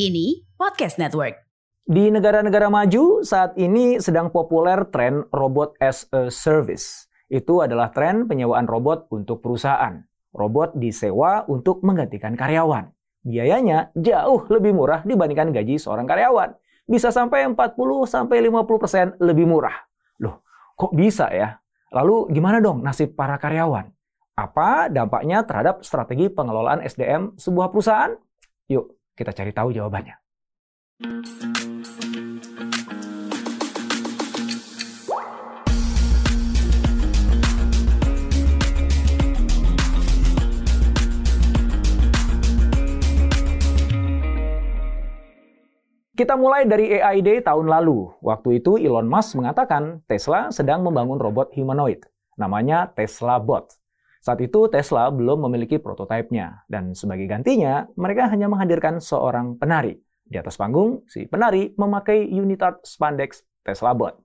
Kini Podcast Network. Di negara-negara maju, saat ini sedang populer tren robot as a service. Itu adalah tren penyewaan robot untuk perusahaan. Robot disewa untuk menggantikan karyawan. Biayanya jauh lebih murah dibandingkan gaji seorang karyawan. Bisa sampai 40-50% lebih murah. Loh, kok bisa ya? Lalu gimana dong nasib para karyawan? Apa dampaknya terhadap strategi pengelolaan SDM sebuah perusahaan? Yuk, kita cari tahu jawabannya. Kita mulai dari AI Day tahun lalu. Waktu itu Elon Musk mengatakan Tesla sedang membangun robot humanoid. Namanya Tesla Bot. Saat itu Tesla belum memiliki prototipenya, dan sebagai gantinya, mereka hanya menghadirkan seorang penari. Di atas panggung, si penari memakai Unitard Spandex Tesla Bot.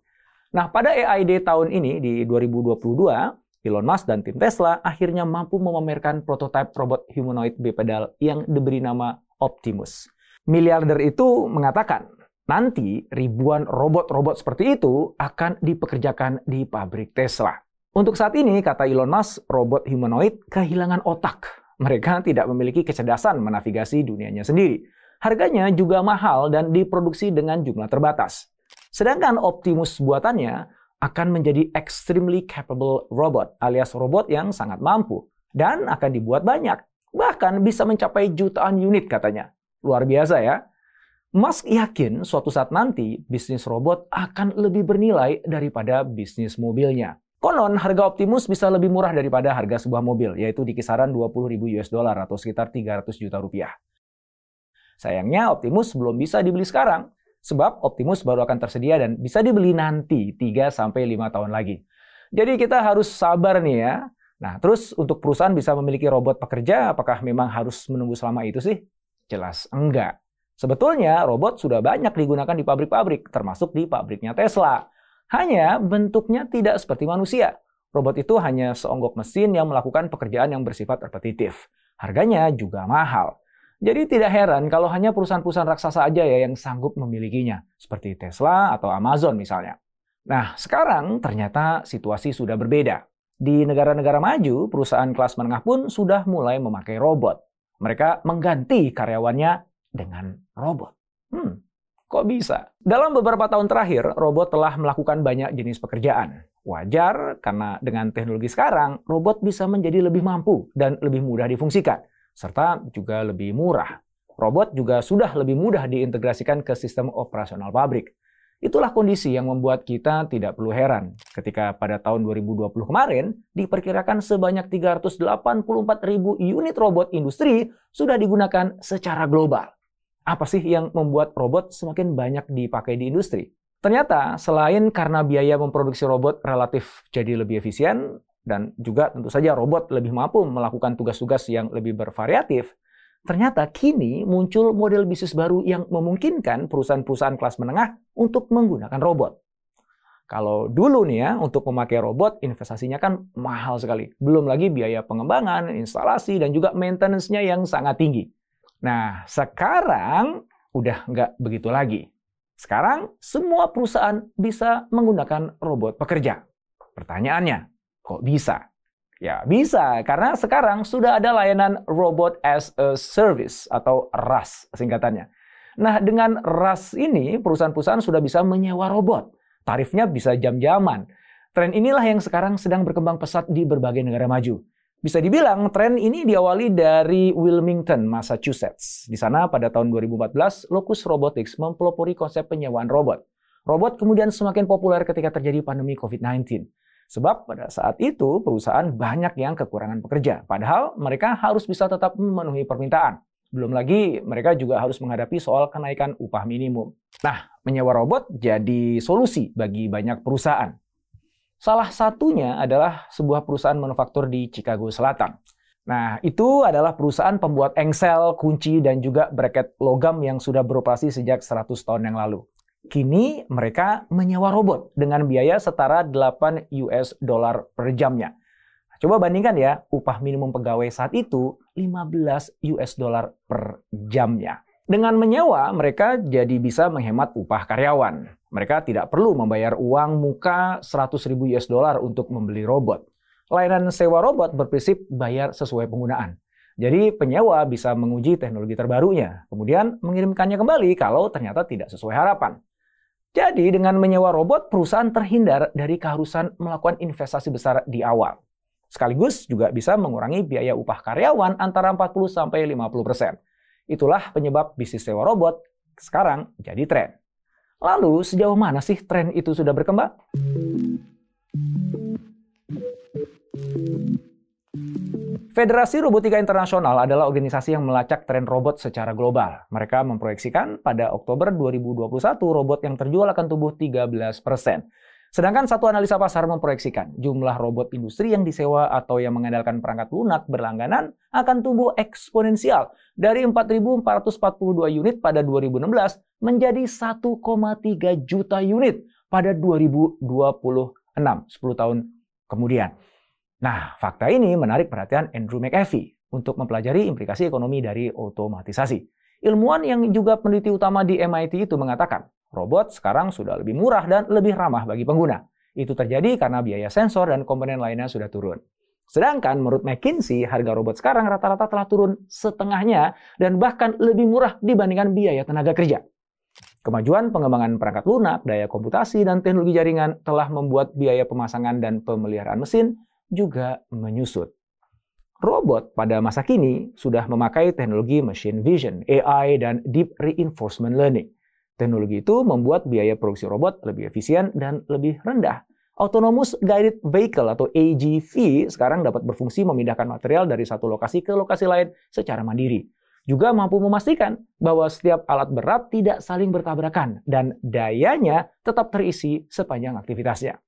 Nah, pada AI Day tahun ini, di 2022, Elon Musk dan tim Tesla akhirnya mampu memamerkan prototipe robot humanoid bipedal yang diberi nama Optimus. Miliarder itu mengatakan, nanti ribuan robot-robot seperti itu akan dipekerjakan di pabrik Tesla. Untuk saat ini, kata Elon Musk, robot humanoid kehilangan otak. Mereka tidak memiliki kecerdasan menavigasi dunianya sendiri. Harganya juga mahal dan diproduksi dengan jumlah terbatas. Sedangkan Optimus buatannya akan menjadi extremely capable robot alias robot yang sangat mampu dan akan dibuat banyak. Bahkan bisa mencapai jutaan unit katanya. Luar biasa ya. Musk yakin suatu saat nanti bisnis robot akan lebih bernilai daripada bisnis mobilnya. Konon harga Optimus bisa lebih murah daripada harga sebuah mobil, yaitu di kisaran 20.000 US dollar atau sekitar 300 juta rupiah. Sayangnya Optimus belum bisa dibeli sekarang, sebab Optimus baru akan tersedia dan bisa dibeli nanti 3 sampai 5 tahun lagi. Jadi kita harus sabar nih ya. Nah, terus untuk perusahaan bisa memiliki robot pekerja, apakah memang harus menunggu selama itu sih? Jelas enggak. Sebetulnya robot sudah banyak digunakan di pabrik-pabrik, termasuk di pabriknya Tesla. Hanya bentuknya tidak seperti manusia. Robot itu hanya seonggok mesin yang melakukan pekerjaan yang bersifat repetitif. Harganya juga mahal. Jadi tidak heran kalau hanya perusahaan-perusahaan raksasa aja ya yang sanggup memilikinya, seperti Tesla atau Amazon misalnya. Nah, sekarang ternyata situasi sudah berbeda. Di negara-negara maju, perusahaan kelas menengah pun sudah mulai memakai robot. Mereka mengganti karyawannya dengan robot. Hmm, kok bisa? Dalam beberapa tahun terakhir, robot telah melakukan banyak jenis pekerjaan. Wajar karena dengan teknologi sekarang, robot bisa menjadi lebih mampu dan lebih mudah difungsikan, serta juga lebih murah. Robot juga sudah lebih mudah diintegrasikan ke sistem operasional pabrik. Itulah kondisi yang membuat kita tidak perlu heran ketika pada tahun 2020 kemarin diperkirakan sebanyak 384 ribu unit robot industri sudah digunakan secara global. Apa sih yang membuat robot semakin banyak dipakai di industri? Ternyata selain karena biaya memproduksi robot relatif jadi lebih efisien dan juga tentu saja robot lebih mampu melakukan tugas-tugas yang lebih bervariatif, Ternyata kini muncul model bisnis baru yang memungkinkan perusahaan-perusahaan kelas menengah untuk menggunakan robot. Kalau dulu nih ya, untuk memakai robot investasinya kan mahal sekali. Belum lagi biaya pengembangan, instalasi, dan juga maintenance-nya yang sangat tinggi. Nah, sekarang udah nggak begitu lagi. Sekarang semua perusahaan bisa menggunakan robot pekerja. Pertanyaannya, kok bisa? Ya, bisa karena sekarang sudah ada layanan Robot as a Service atau RAS singkatannya. Nah, dengan RAS ini perusahaan-perusahaan sudah bisa menyewa robot. Tarifnya bisa jam-jaman. Tren inilah yang sekarang sedang berkembang pesat di berbagai negara maju. Bisa dibilang tren ini diawali dari Wilmington, Massachusetts. Di sana pada tahun 2014, Locus Robotics mempelopori konsep penyewaan robot. Robot kemudian semakin populer ketika terjadi pandemi COVID-19. Sebab pada saat itu perusahaan banyak yang kekurangan pekerja, padahal mereka harus bisa tetap memenuhi permintaan. Belum lagi mereka juga harus menghadapi soal kenaikan upah minimum. Nah, menyewa robot jadi solusi bagi banyak perusahaan. Salah satunya adalah sebuah perusahaan manufaktur di Chicago Selatan. Nah, itu adalah perusahaan pembuat engsel, kunci, dan juga bracket logam yang sudah beroperasi sejak 100 tahun yang lalu. Kini mereka menyewa robot dengan biaya setara 8 US dollar per jamnya. Coba bandingkan ya, upah minimum pegawai saat itu 15 US dollar per jamnya. Dengan menyewa, mereka jadi bisa menghemat upah karyawan. Mereka tidak perlu membayar uang muka 100 ribu US dollar untuk membeli robot. Layanan sewa robot berprinsip bayar sesuai penggunaan. Jadi penyewa bisa menguji teknologi terbarunya, kemudian mengirimkannya kembali kalau ternyata tidak sesuai harapan. Jadi dengan menyewa robot, perusahaan terhindar dari keharusan melakukan investasi besar di awal. Sekaligus juga bisa mengurangi biaya upah karyawan antara 40 sampai 50 persen. Itulah penyebab bisnis sewa robot sekarang jadi tren. Lalu sejauh mana sih tren itu sudah berkembang? Federasi Robotika Internasional adalah organisasi yang melacak tren robot secara global. Mereka memproyeksikan pada Oktober 2021 robot yang terjual akan tumbuh 13%. Sedangkan satu analisa pasar memproyeksikan jumlah robot industri yang disewa atau yang mengandalkan perangkat lunak berlangganan akan tumbuh eksponensial dari 4.442 unit pada 2016 menjadi 1,3 juta unit pada 2026, 10 tahun kemudian. Nah, fakta ini menarik perhatian Andrew McAfee untuk mempelajari implikasi ekonomi dari otomatisasi. Ilmuwan yang juga peneliti utama di MIT itu mengatakan, robot sekarang sudah lebih murah dan lebih ramah bagi pengguna. Itu terjadi karena biaya sensor dan komponen lainnya sudah turun. Sedangkan menurut McKinsey, harga robot sekarang rata-rata telah turun setengahnya dan bahkan lebih murah dibandingkan biaya tenaga kerja. Kemajuan pengembangan perangkat lunak, daya komputasi, dan teknologi jaringan telah membuat biaya pemasangan dan pemeliharaan mesin juga menyusut. Robot pada masa kini sudah memakai teknologi machine vision, AI, dan deep reinforcement learning. Teknologi itu membuat biaya produksi robot lebih efisien dan lebih rendah. Autonomous Guided Vehicle atau AGV sekarang dapat berfungsi memindahkan material dari satu lokasi ke lokasi lain secara mandiri. Juga mampu memastikan bahwa setiap alat berat tidak saling bertabrakan dan dayanya tetap terisi sepanjang aktivitasnya.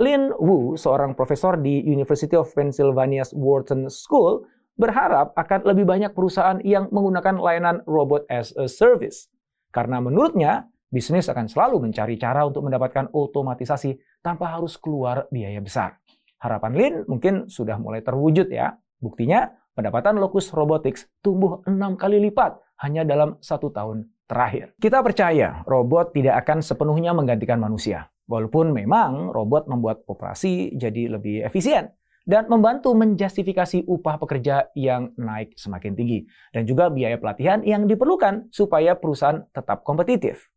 Lin Wu, seorang profesor di University of Pennsylvania's Wharton School, berharap akan lebih banyak perusahaan yang menggunakan layanan robot as a service. Karena menurutnya, bisnis akan selalu mencari cara untuk mendapatkan otomatisasi tanpa harus keluar biaya besar. Harapan Lin mungkin sudah mulai terwujud ya. Buktinya, pendapatan Locus Robotics tumbuh enam kali lipat hanya dalam satu tahun terakhir. Kita percaya robot tidak akan sepenuhnya menggantikan manusia. Walaupun memang robot membuat operasi jadi lebih efisien dan membantu menjustifikasi upah pekerja yang naik semakin tinggi dan juga biaya pelatihan yang diperlukan supaya perusahaan tetap kompetitif.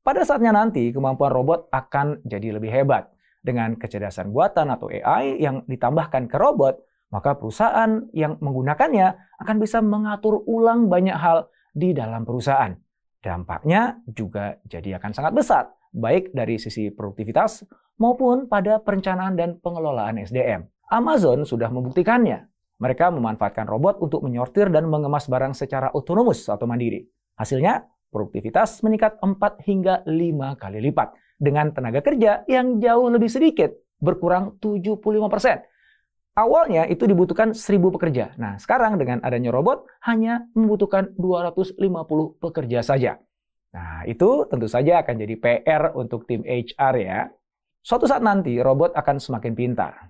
Pada saatnya nanti kemampuan robot akan jadi lebih hebat dengan kecerdasan buatan atau AI yang ditambahkan ke robot, maka perusahaan yang menggunakannya akan bisa mengatur ulang banyak hal di dalam perusahaan. Dampaknya juga jadi akan sangat besar baik dari sisi produktivitas maupun pada perencanaan dan pengelolaan SDM. Amazon sudah membuktikannya. Mereka memanfaatkan robot untuk menyortir dan mengemas barang secara otonomus atau mandiri. Hasilnya, produktivitas meningkat 4 hingga 5 kali lipat dengan tenaga kerja yang jauh lebih sedikit, berkurang 75%. Awalnya itu dibutuhkan 1000 pekerja. Nah, sekarang dengan adanya robot hanya membutuhkan 250 pekerja saja. Nah, itu tentu saja akan jadi PR untuk tim HR ya. Suatu saat nanti robot akan semakin pintar.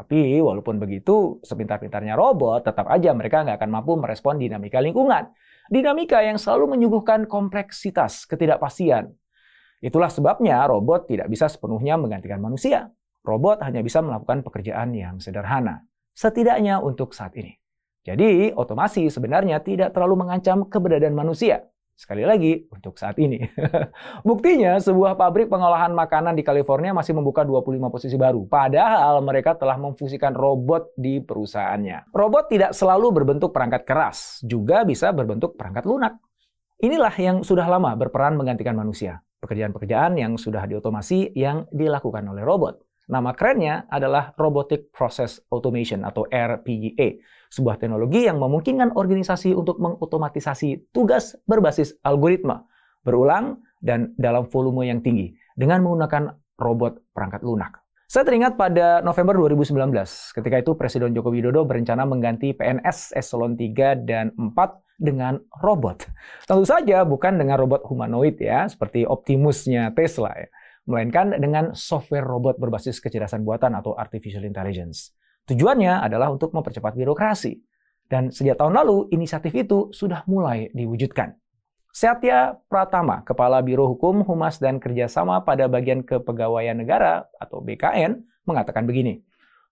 Tapi walaupun begitu, sepintar-pintarnya robot, tetap aja mereka nggak akan mampu merespon dinamika lingkungan dinamika yang selalu menyuguhkan kompleksitas, ketidakpastian. Itulah sebabnya robot tidak bisa sepenuhnya menggantikan manusia. Robot hanya bisa melakukan pekerjaan yang sederhana. setidaknya untuk saat ini. Jadi, otomasi sebenarnya tidak terlalu mengancam keberadaan manusia. Sekali lagi, untuk saat ini. Buktinya, sebuah pabrik pengolahan makanan di California masih membuka 25 posisi baru. Padahal mereka telah memfungsikan robot di perusahaannya. Robot tidak selalu berbentuk perangkat keras, juga bisa berbentuk perangkat lunak. Inilah yang sudah lama berperan menggantikan manusia. Pekerjaan-pekerjaan yang sudah diotomasi yang dilakukan oleh robot. Nama kerennya adalah Robotic Process Automation atau RPA, sebuah teknologi yang memungkinkan organisasi untuk mengotomatisasi tugas berbasis algoritma, berulang dan dalam volume yang tinggi dengan menggunakan robot perangkat lunak. Saya teringat pada November 2019, ketika itu Presiden Joko Widodo berencana mengganti PNS eselon 3 dan 4 dengan robot. Tentu saja bukan dengan robot humanoid ya, seperti Optimusnya Tesla ya melainkan dengan software robot berbasis kecerdasan buatan atau artificial intelligence. Tujuannya adalah untuk mempercepat birokrasi. Dan sejak tahun lalu, inisiatif itu sudah mulai diwujudkan. Setia Pratama, Kepala Biro Hukum, Humas, dan Kerjasama pada bagian Kepegawaian Negara atau BKN, mengatakan begini.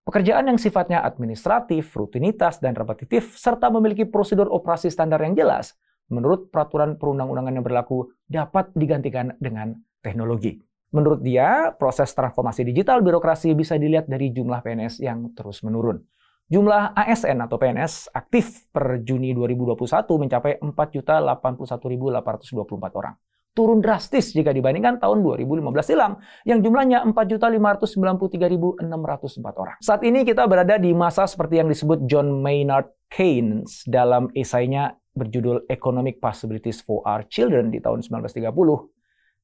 Pekerjaan yang sifatnya administratif, rutinitas, dan repetitif, serta memiliki prosedur operasi standar yang jelas, menurut peraturan perundang-undangan yang berlaku, dapat digantikan dengan teknologi. Menurut dia, proses transformasi digital birokrasi bisa dilihat dari jumlah PNS yang terus menurun. Jumlah ASN atau PNS aktif per Juni 2021 mencapai 4.081.824 orang. Turun drastis jika dibandingkan tahun 2015 silam yang jumlahnya 4.593.604 orang. Saat ini kita berada di masa seperti yang disebut John Maynard Keynes dalam esainya berjudul Economic Possibilities for Our Children di tahun 1930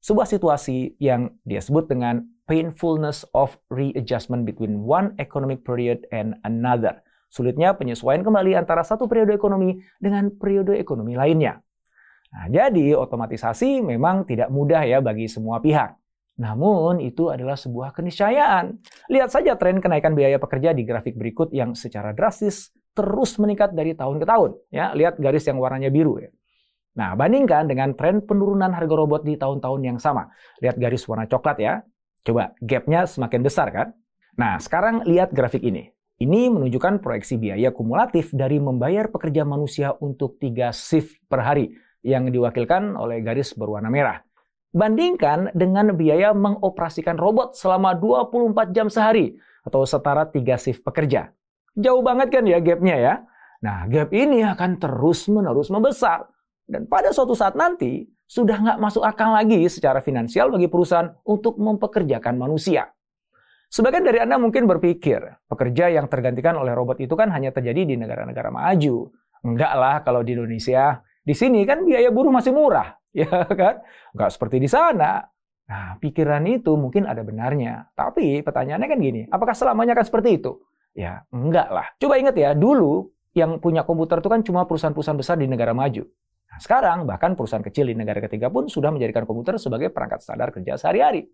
sebuah situasi yang dia sebut dengan painfulness of readjustment between one economic period and another. Sulitnya penyesuaian kembali antara satu periode ekonomi dengan periode ekonomi lainnya. Nah, jadi otomatisasi memang tidak mudah ya bagi semua pihak. Namun itu adalah sebuah keniscayaan. Lihat saja tren kenaikan biaya pekerja di grafik berikut yang secara drastis terus meningkat dari tahun ke tahun. Ya, lihat garis yang warnanya biru ya. Nah, bandingkan dengan tren penurunan harga robot di tahun-tahun yang sama. Lihat garis warna coklat ya. Coba, gapnya semakin besar kan? Nah, sekarang lihat grafik ini. Ini menunjukkan proyeksi biaya kumulatif dari membayar pekerja manusia untuk tiga shift per hari yang diwakilkan oleh garis berwarna merah. Bandingkan dengan biaya mengoperasikan robot selama 24 jam sehari atau setara tiga shift pekerja. Jauh banget kan ya gapnya ya? Nah, gap ini akan terus-menerus membesar dan pada suatu saat nanti, sudah nggak masuk akal lagi secara finansial bagi perusahaan untuk mempekerjakan manusia. Sebagian dari Anda mungkin berpikir, pekerja yang tergantikan oleh robot itu kan hanya terjadi di negara-negara maju. Enggak lah kalau di Indonesia. Di sini kan biaya buruh masih murah, ya kan? Enggak seperti di sana. Nah, pikiran itu mungkin ada benarnya. Tapi pertanyaannya kan gini, apakah selamanya akan seperti itu? Ya, enggak lah. Coba ingat ya, dulu yang punya komputer itu kan cuma perusahaan-perusahaan besar di negara maju. Nah, sekarang, bahkan perusahaan kecil di negara ketiga pun sudah menjadikan komputer sebagai perangkat standar kerja sehari-hari.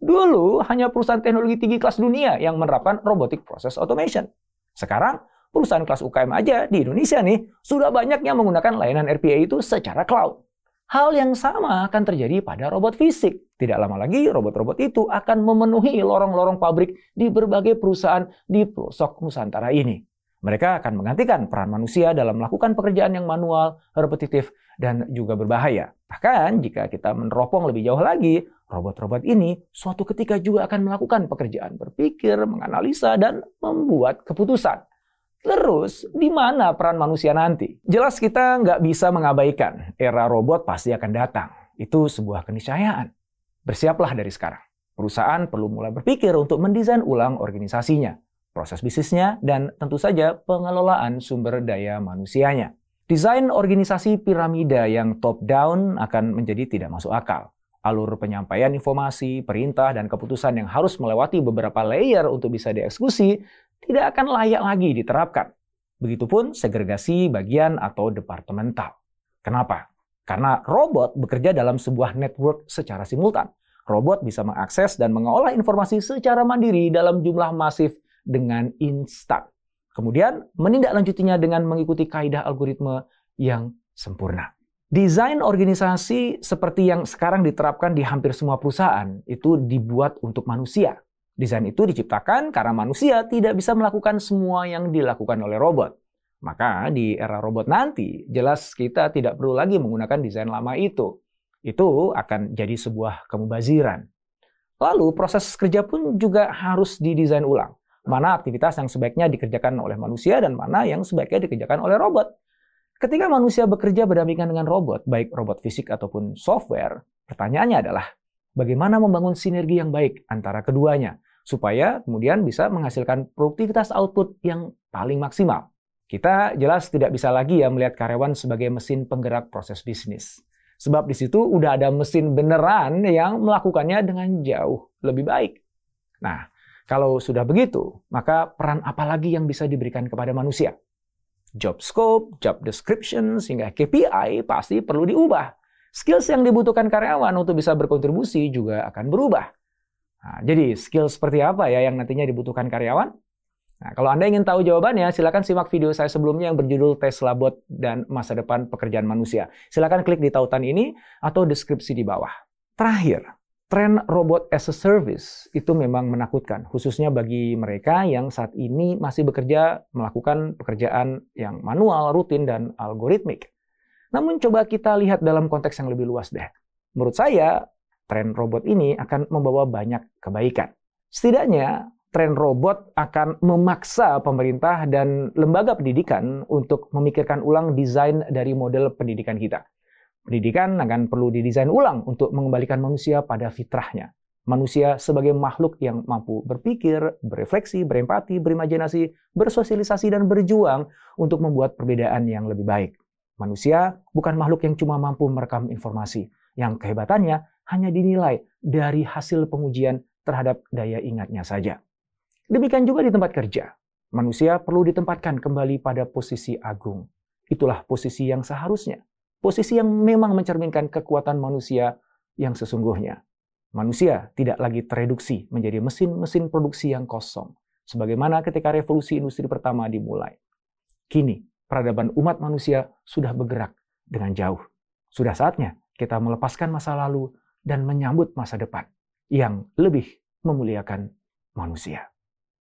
Dulu, hanya perusahaan teknologi tinggi kelas dunia yang menerapkan robotic process automation. Sekarang, perusahaan kelas UKM aja di Indonesia nih, sudah banyak yang menggunakan layanan RPA itu secara cloud. Hal yang sama akan terjadi pada robot fisik. Tidak lama lagi, robot-robot itu akan memenuhi lorong-lorong pabrik di berbagai perusahaan di pelosok Nusantara ini. Mereka akan menggantikan peran manusia dalam melakukan pekerjaan yang manual, repetitif, dan juga berbahaya. Bahkan jika kita meneropong lebih jauh lagi, robot-robot ini suatu ketika juga akan melakukan pekerjaan berpikir, menganalisa, dan membuat keputusan. Terus, di mana peran manusia nanti? Jelas kita nggak bisa mengabaikan era robot pasti akan datang. Itu sebuah keniscayaan. Bersiaplah dari sekarang. Perusahaan perlu mulai berpikir untuk mendesain ulang organisasinya proses bisnisnya, dan tentu saja pengelolaan sumber daya manusianya. Desain organisasi piramida yang top-down akan menjadi tidak masuk akal. Alur penyampaian informasi, perintah, dan keputusan yang harus melewati beberapa layer untuk bisa dieksekusi tidak akan layak lagi diterapkan. Begitupun segregasi bagian atau departemental. Kenapa? Karena robot bekerja dalam sebuah network secara simultan. Robot bisa mengakses dan mengolah informasi secara mandiri dalam jumlah masif dengan instan. Kemudian menindaklanjutinya dengan mengikuti kaidah algoritma yang sempurna. Desain organisasi seperti yang sekarang diterapkan di hampir semua perusahaan itu dibuat untuk manusia. Desain itu diciptakan karena manusia tidak bisa melakukan semua yang dilakukan oleh robot. Maka di era robot nanti, jelas kita tidak perlu lagi menggunakan desain lama itu. Itu akan jadi sebuah kemubaziran. Lalu proses kerja pun juga harus didesain ulang. Mana aktivitas yang sebaiknya dikerjakan oleh manusia dan mana yang sebaiknya dikerjakan oleh robot. Ketika manusia bekerja berdampingan dengan robot, baik robot fisik ataupun software, pertanyaannya adalah bagaimana membangun sinergi yang baik antara keduanya supaya kemudian bisa menghasilkan produktivitas output yang paling maksimal. Kita jelas tidak bisa lagi ya melihat karyawan sebagai mesin penggerak proses bisnis. Sebab di situ udah ada mesin beneran yang melakukannya dengan jauh lebih baik. Nah, kalau sudah begitu, maka peran apa lagi yang bisa diberikan kepada manusia? Job scope, job description, sehingga KPI pasti perlu diubah. Skills yang dibutuhkan karyawan untuk bisa berkontribusi juga akan berubah. Nah, jadi skill seperti apa ya yang nantinya dibutuhkan karyawan? Nah, kalau Anda ingin tahu jawabannya, silakan simak video saya sebelumnya yang berjudul Tesla Bot dan Masa Depan Pekerjaan Manusia. Silakan klik di tautan ini atau deskripsi di bawah. Terakhir, tren robot as a service itu memang menakutkan, khususnya bagi mereka yang saat ini masih bekerja melakukan pekerjaan yang manual, rutin, dan algoritmik. Namun coba kita lihat dalam konteks yang lebih luas deh. Menurut saya, tren robot ini akan membawa banyak kebaikan. Setidaknya, tren robot akan memaksa pemerintah dan lembaga pendidikan untuk memikirkan ulang desain dari model pendidikan kita. Pendidikan akan perlu didesain ulang untuk mengembalikan manusia pada fitrahnya. Manusia sebagai makhluk yang mampu berpikir, berefleksi, berempati, berimajinasi, bersosialisasi, dan berjuang untuk membuat perbedaan yang lebih baik. Manusia bukan makhluk yang cuma mampu merekam informasi, yang kehebatannya hanya dinilai dari hasil pengujian terhadap daya ingatnya saja. Demikian juga di tempat kerja. Manusia perlu ditempatkan kembali pada posisi agung. Itulah posisi yang seharusnya. Posisi yang memang mencerminkan kekuatan manusia yang sesungguhnya. Manusia tidak lagi tereduksi menjadi mesin-mesin produksi yang kosong. Sebagaimana ketika revolusi industri pertama dimulai. Kini, peradaban umat manusia sudah bergerak dengan jauh. Sudah saatnya kita melepaskan masa lalu dan menyambut masa depan yang lebih memuliakan manusia.